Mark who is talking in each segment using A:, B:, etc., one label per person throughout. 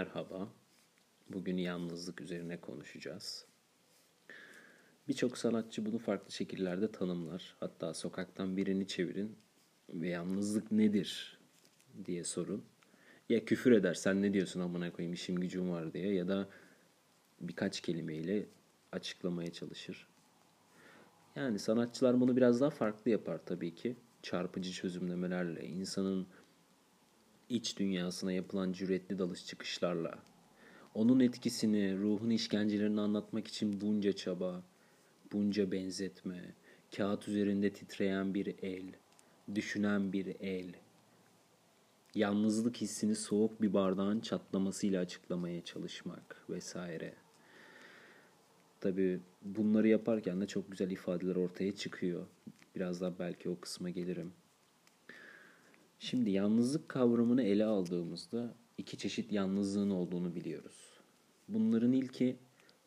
A: Merhaba. Bugün yalnızlık üzerine konuşacağız. Birçok sanatçı bunu farklı şekillerde tanımlar. Hatta sokaktan birini çevirin ve yalnızlık nedir diye sorun. Ya küfür eder sen ne diyorsun amına koyayım işim gücüm var diye ya da birkaç kelimeyle açıklamaya çalışır. Yani sanatçılar bunu biraz daha farklı yapar tabii ki. Çarpıcı çözümlemelerle, insanın iç dünyasına yapılan cüretli dalış çıkışlarla, onun etkisini, ruhun işkencelerini anlatmak için bunca çaba, bunca benzetme, kağıt üzerinde titreyen bir el, düşünen bir el, yalnızlık hissini soğuk bir bardağın çatlamasıyla açıklamaya çalışmak vesaire. Tabi bunları yaparken de çok güzel ifadeler ortaya çıkıyor. Biraz daha belki o kısma gelirim. Şimdi yalnızlık kavramını ele aldığımızda iki çeşit yalnızlığın olduğunu biliyoruz. Bunların ilki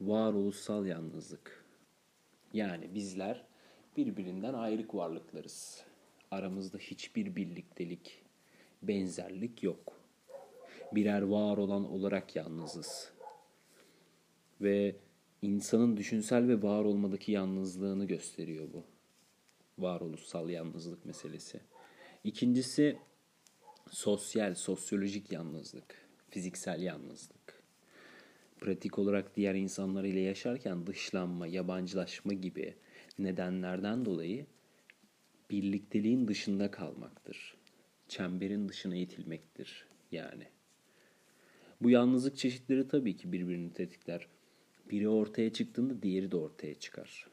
A: varoluşsal yalnızlık. Yani bizler birbirinden ayrık varlıklarız. Aramızda hiçbir birliktelik, benzerlik yok. Birer var olan olarak yalnızız. Ve insanın düşünsel ve var olmadaki yalnızlığını gösteriyor bu. Varoluşsal yalnızlık meselesi. İkincisi sosyal, sosyolojik yalnızlık, fiziksel yalnızlık. Pratik olarak diğer insanlar ile yaşarken dışlanma, yabancılaşma gibi nedenlerden dolayı birlikteliğin dışında kalmaktır. Çemberin dışına itilmektir yani. Bu yalnızlık çeşitleri tabii ki birbirini tetikler. Biri ortaya çıktığında diğeri de ortaya çıkar.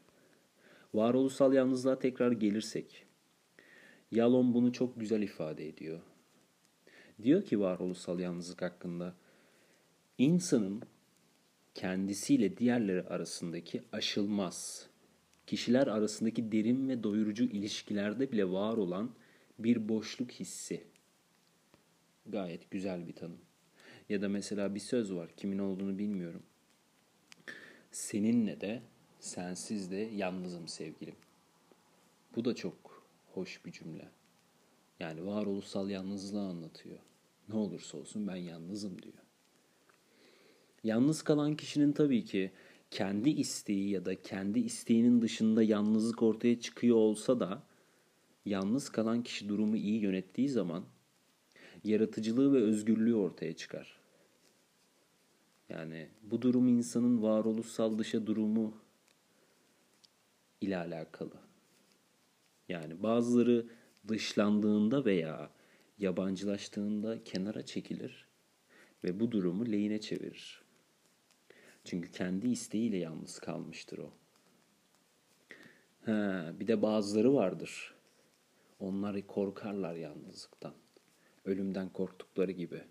A: Varoluşsal yalnızlığa tekrar gelirsek, Yalom bunu çok güzel ifade ediyor. Diyor ki varoluşsal yalnızlık hakkında, insanın kendisiyle diğerleri arasındaki aşılmaz, kişiler arasındaki derin ve doyurucu ilişkilerde bile var olan bir boşluk hissi. Gayet güzel bir tanım. Ya da mesela bir söz var, kimin olduğunu bilmiyorum. Seninle de, sensiz de yalnızım sevgilim. Bu da çok hoş bir cümle. Yani varoluşsal yalnızlığı anlatıyor. Ne olursa olsun ben yalnızım diyor. Yalnız kalan kişinin tabii ki kendi isteği ya da kendi isteğinin dışında yalnızlık ortaya çıkıyor olsa da yalnız kalan kişi durumu iyi yönettiği zaman yaratıcılığı ve özgürlüğü ortaya çıkar. Yani bu durum insanın varoluşsal dışa durumu ile alakalı. Yani bazıları dışlandığında veya yabancılaştığında kenara çekilir ve bu durumu lehine çevirir. Çünkü kendi isteğiyle yalnız kalmıştır o. Ha, bir de bazıları vardır. Onlar korkarlar yalnızlıktan. Ölümden korktukları gibi.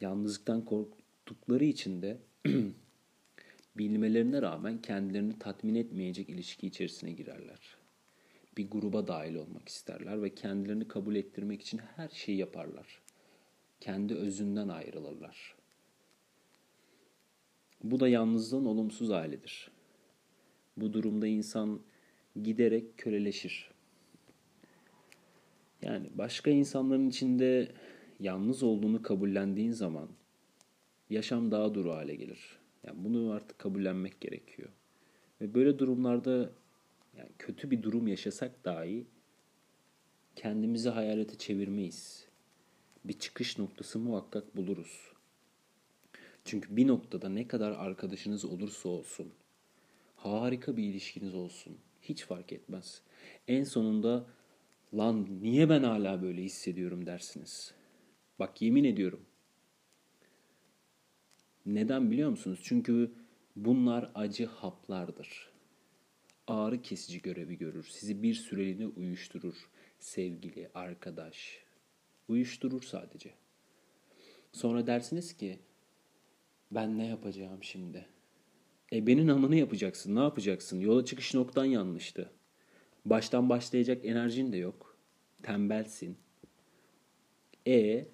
A: Yalnızlıktan korktukları için de bilmelerine rağmen kendilerini tatmin etmeyecek ilişki içerisine girerler. Bir gruba dahil olmak isterler ve kendilerini kabul ettirmek için her şeyi yaparlar. Kendi özünden ayrılırlar. Bu da yalnızlığın olumsuz halidir. Bu durumda insan giderek köleleşir. Yani başka insanların içinde yalnız olduğunu kabullendiğin zaman yaşam daha duru hale gelir. Yani bunu artık kabullenmek gerekiyor. Ve böyle durumlarda yani kötü bir durum yaşasak dahi kendimizi hayalete çevirmeyiz. Bir çıkış noktası muhakkak buluruz. Çünkü bir noktada ne kadar arkadaşınız olursa olsun, harika bir ilişkiniz olsun, hiç fark etmez. En sonunda lan niye ben hala böyle hissediyorum dersiniz. Bak yemin ediyorum. Neden biliyor musunuz? Çünkü bunlar acı haplardır. Ağrı kesici görevi görür. Sizi bir süreliğine uyuşturur. Sevgili, arkadaş. Uyuşturur sadece. Sonra dersiniz ki ben ne yapacağım şimdi? E benim amını yapacaksın. Ne yapacaksın? Yola çıkış noktan yanlıştı. Baştan başlayacak enerjin de yok. Tembelsin. E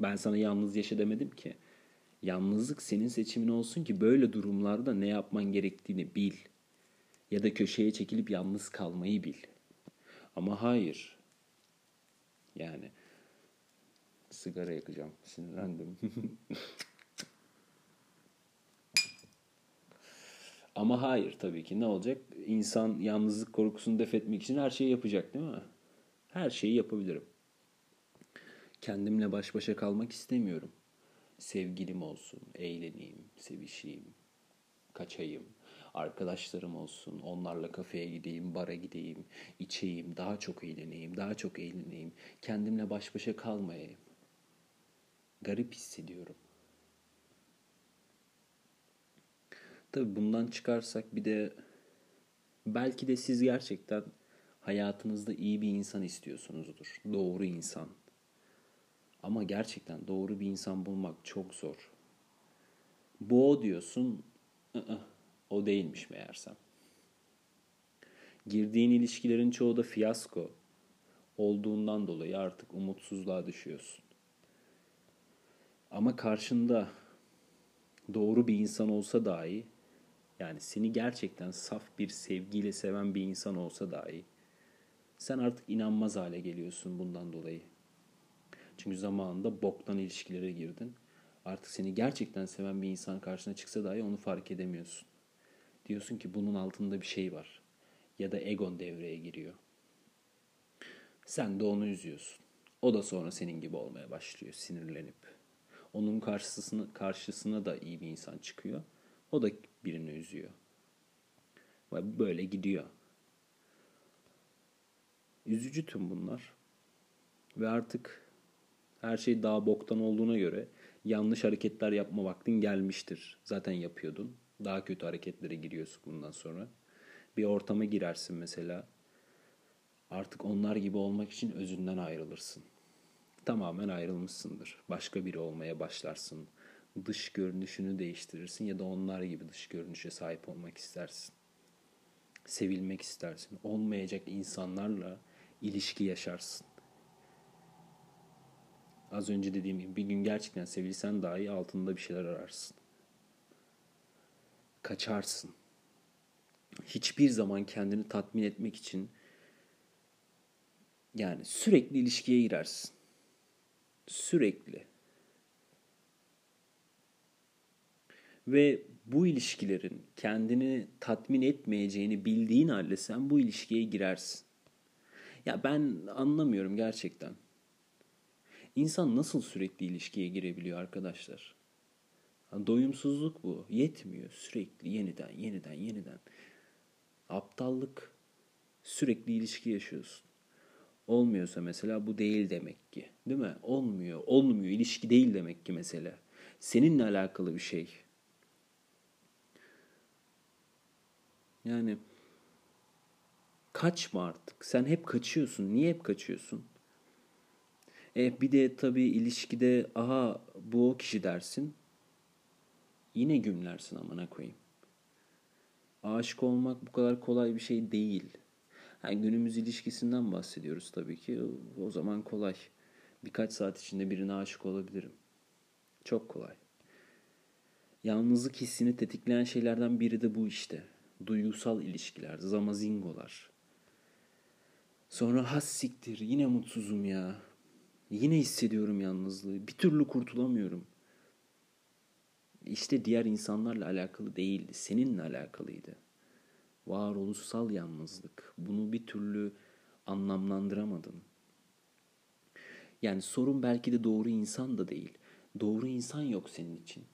A: ben sana yalnız yaşa demedim ki. Yalnızlık senin seçimin olsun ki böyle durumlarda ne yapman gerektiğini bil. Ya da köşeye çekilip yalnız kalmayı bil. Ama hayır. Yani Sigara yakacağım. Sinirlendim. Ama hayır tabii ki. Ne olacak? İnsan yalnızlık korkusunu def etmek için her şeyi yapacak değil mi? Her şeyi yapabilirim. Kendimle baş başa kalmak istemiyorum. Sevgilim olsun, eğleneyim, sevişeyim, kaçayım. Arkadaşlarım olsun, onlarla kafeye gideyim, bara gideyim, içeyim, daha çok eğleneyim, daha çok eğleneyim. Kendimle baş başa kalmayayım. Garip hissediyorum. Tabii bundan çıkarsak bir de belki de siz gerçekten hayatınızda iyi bir insan istiyorsunuzdur. Doğru insan. Ama gerçekten doğru bir insan bulmak çok zor. Bu o diyorsun, ı-ı, o değilmiş meğersem. Girdiğin ilişkilerin çoğu da fiyasko olduğundan dolayı artık umutsuzluğa düşüyorsun. Ama karşında doğru bir insan olsa dahi yani seni gerçekten saf bir sevgiyle seven bir insan olsa dahi sen artık inanmaz hale geliyorsun bundan dolayı. Çünkü zamanında boktan ilişkilere girdin. Artık seni gerçekten seven bir insan karşına çıksa dahi onu fark edemiyorsun. Diyorsun ki bunun altında bir şey var. Ya da egon devreye giriyor. Sen de onu üzüyorsun. O da sonra senin gibi olmaya başlıyor sinirlenip. Onun karşısına, karşısına da iyi bir insan çıkıyor. O da birini üzüyor. Ve böyle gidiyor. Üzücü tüm bunlar. Ve artık her şey daha boktan olduğuna göre yanlış hareketler yapma vaktin gelmiştir. Zaten yapıyordun. Daha kötü hareketlere giriyorsun bundan sonra. Bir ortama girersin mesela. Artık onlar gibi olmak için özünden ayrılırsın. Tamamen ayrılmışsındır. Başka biri olmaya başlarsın dış görünüşünü değiştirirsin ya da onlar gibi dış görünüşe sahip olmak istersin. Sevilmek istersin. Olmayacak insanlarla ilişki yaşarsın. Az önce dediğim gibi bir gün gerçekten sevilsen dahi altında bir şeyler ararsın. Kaçarsın. Hiçbir zaman kendini tatmin etmek için yani sürekli ilişkiye girersin. Sürekli. Ve bu ilişkilerin kendini tatmin etmeyeceğini bildiğin halde sen bu ilişkiye girersin. Ya ben anlamıyorum gerçekten. İnsan nasıl sürekli ilişkiye girebiliyor arkadaşlar? Doyumsuzluk bu. Yetmiyor. Sürekli yeniden, yeniden, yeniden. Aptallık. Sürekli ilişki yaşıyorsun. Olmuyorsa mesela bu değil demek ki. Değil mi? Olmuyor. Olmuyor. İlişki değil demek ki mesela. Seninle alakalı bir şey. Yani kaçma artık. Sen hep kaçıyorsun. Niye hep kaçıyorsun? E bir de tabii ilişkide aha bu o kişi dersin. Yine gümlersin amına koyayım. Aşık olmak bu kadar kolay bir şey değil. Yani günümüz ilişkisinden bahsediyoruz tabii ki. O zaman kolay. Birkaç saat içinde birine aşık olabilirim. Çok kolay. Yalnızlık hissini tetikleyen şeylerden biri de bu işte duygusal ilişkiler, zamazingolar. Sonra has siktir yine mutsuzum ya. Yine hissediyorum yalnızlığı. Bir türlü kurtulamıyorum. İşte diğer insanlarla alakalı değildi. Seninle alakalıydı. Varoluşsal yalnızlık. Bunu bir türlü anlamlandıramadın. Yani sorun belki de doğru insan da değil. Doğru insan yok senin için.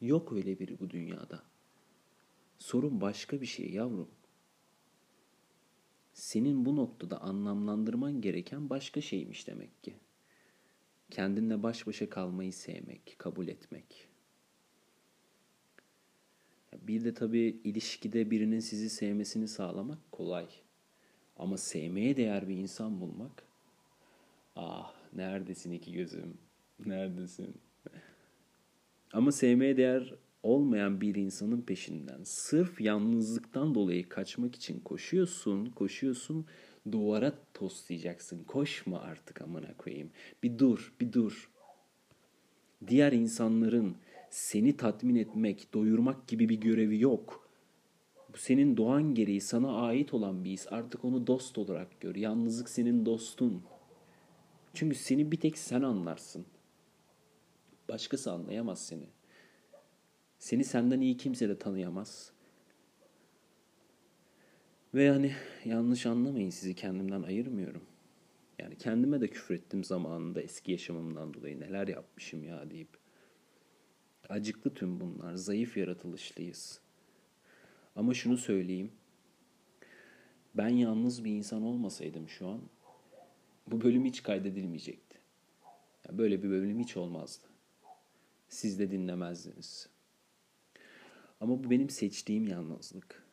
A: Yok öyle biri bu dünyada. Sorun başka bir şey yavrum. Senin bu noktada anlamlandırman gereken başka şeymiş demek ki. Kendinle baş başa kalmayı sevmek, kabul etmek. Bir de tabii ilişkide birinin sizi sevmesini sağlamak kolay. Ama sevmeye değer bir insan bulmak, ah neredesin iki gözüm, neredesin? Ama sevmeye değer olmayan bir insanın peşinden sırf yalnızlıktan dolayı kaçmak için koşuyorsun, koşuyorsun, duvara toslayacaksın. Koşma artık amına koyayım. Bir dur, bir dur. Diğer insanların seni tatmin etmek, doyurmak gibi bir görevi yok. Bu senin doğan gereği sana ait olan bir his. Artık onu dost olarak gör. Yalnızlık senin dostun. Çünkü seni bir tek sen anlarsın. Başkası anlayamaz seni. Seni senden iyi kimse de tanıyamaz. Ve yani yanlış anlamayın sizi kendimden ayırmıyorum. Yani kendime de küfrettim zamanında eski yaşamımdan dolayı neler yapmışım ya deyip. Acıklı tüm bunlar. Zayıf yaratılışlıyız. Ama şunu söyleyeyim. Ben yalnız bir insan olmasaydım şu an bu bölüm hiç kaydedilmeyecekti. Böyle bir bölüm hiç olmazdı. Siz de dinlemezdiniz. Ama bu benim seçtiğim yalnızlık.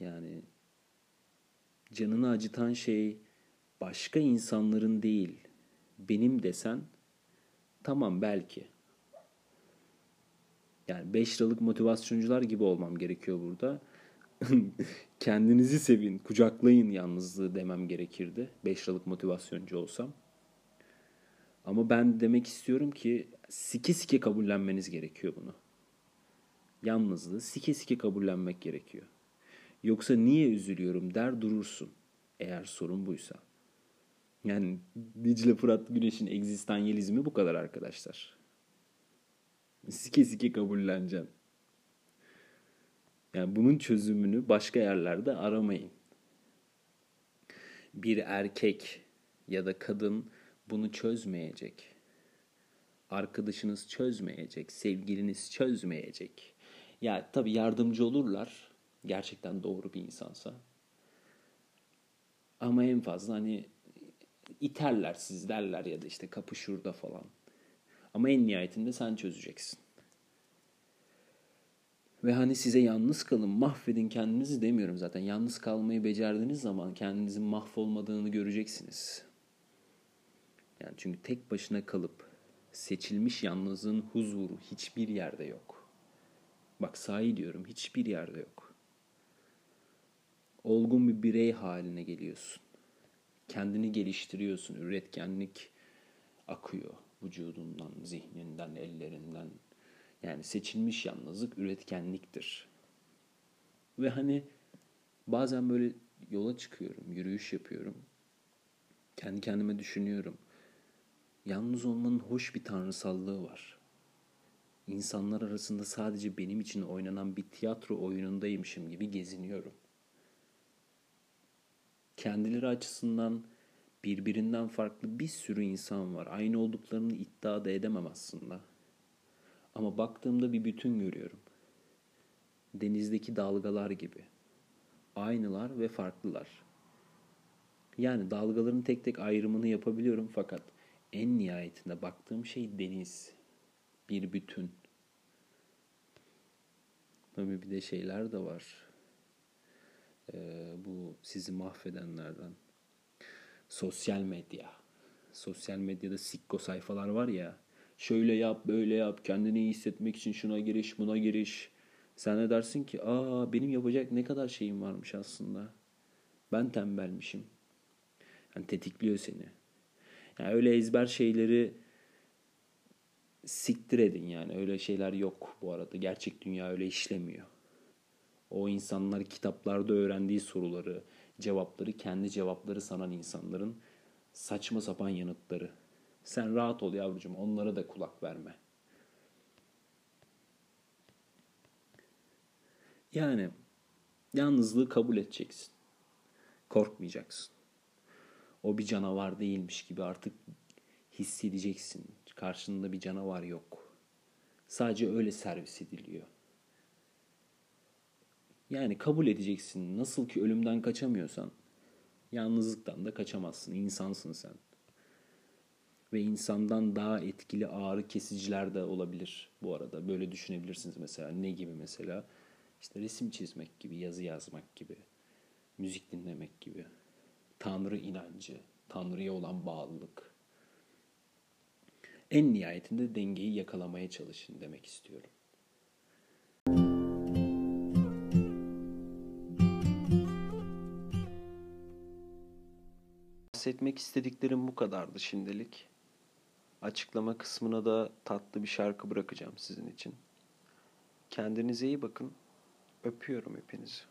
A: Yani canını acıtan şey başka insanların değil, benim desen tamam belki. Yani 5 liralık motivasyoncular gibi olmam gerekiyor burada. Kendinizi sevin, kucaklayın yalnızlığı demem gerekirdi. 5 liralık motivasyoncu olsam. Ama ben demek istiyorum ki sike sike kabullenmeniz gerekiyor bunu. Yalnızlığı sike sike kabullenmek gerekiyor. Yoksa niye üzülüyorum der durursun. Eğer sorun buysa. Yani Dicle Fırat Güneş'in egzistanyalizmi bu kadar arkadaşlar. Sike sike kabulleneceğim. Yani bunun çözümünü başka yerlerde aramayın. Bir erkek ya da kadın bunu çözmeyecek. Arkadaşınız çözmeyecek, sevgiliniz çözmeyecek. Ya tabii yardımcı olurlar gerçekten doğru bir insansa. Ama en fazla hani iterler siz derler ya da işte kapı şurada falan. Ama en nihayetinde sen çözeceksin. Ve hani size yalnız kalın, mahvedin kendinizi demiyorum zaten. Yalnız kalmayı becerdiğiniz zaman kendinizin mahvolmadığını göreceksiniz. Yani çünkü tek başına kalıp seçilmiş yalnızlığın huzuru hiçbir yerde yok. Bak sahi diyorum hiçbir yerde yok. Olgun bir birey haline geliyorsun. Kendini geliştiriyorsun. Üretkenlik akıyor vücudundan, zihninden, ellerinden. Yani seçilmiş yalnızlık üretkenliktir. Ve hani bazen böyle yola çıkıyorum, yürüyüş yapıyorum. Kendi kendime düşünüyorum. Yalnız olmanın hoş bir tanrısallığı var. İnsanlar arasında sadece benim için oynanan bir tiyatro oyunundaymışım gibi geziniyorum. Kendileri açısından birbirinden farklı bir sürü insan var. Aynı olduklarını iddia da edemem aslında. Ama baktığımda bir bütün görüyorum. Denizdeki dalgalar gibi. Aynılar ve farklılar. Yani dalgaların tek tek ayrımını yapabiliyorum fakat en nihayetinde baktığım şey deniz. Bir bütün. Tabii bir de şeyler de var. Ee, bu sizi mahvedenlerden. Sosyal medya. Sosyal medyada sikko sayfalar var ya. Şöyle yap, böyle yap, kendini iyi hissetmek için şuna giriş, buna giriş. Sen ne dersin ki, aa benim yapacak ne kadar şeyim varmış aslında. Ben tembelmişim. Yani tetikliyor seni. Yani öyle ezber şeyleri siktir edin yani. Öyle şeyler yok bu arada. Gerçek dünya öyle işlemiyor. O insanlar kitaplarda öğrendiği soruları, cevapları, kendi cevapları sanan insanların saçma sapan yanıtları. Sen rahat ol yavrucuğum. Onlara da kulak verme. Yani yalnızlığı kabul edeceksin. Korkmayacaksın. O bir canavar değilmiş gibi artık hissedeceksin. Karşında bir canavar yok. Sadece öyle servis ediliyor. Yani kabul edeceksin. Nasıl ki ölümden kaçamıyorsan yalnızlıktan da kaçamazsın. İnsansın sen. Ve insandan daha etkili ağrı kesiciler de olabilir bu arada. Böyle düşünebilirsiniz mesela. Ne gibi mesela? İşte resim çizmek gibi, yazı yazmak gibi, müzik dinlemek gibi. Tanrı inancı, Tanrı'ya olan bağlılık. En nihayetinde dengeyi yakalamaya çalışın demek istiyorum. Bahsetmek istediklerim bu kadardı şimdilik. Açıklama kısmına da tatlı bir şarkı bırakacağım sizin için. Kendinize iyi bakın. Öpüyorum hepinizi.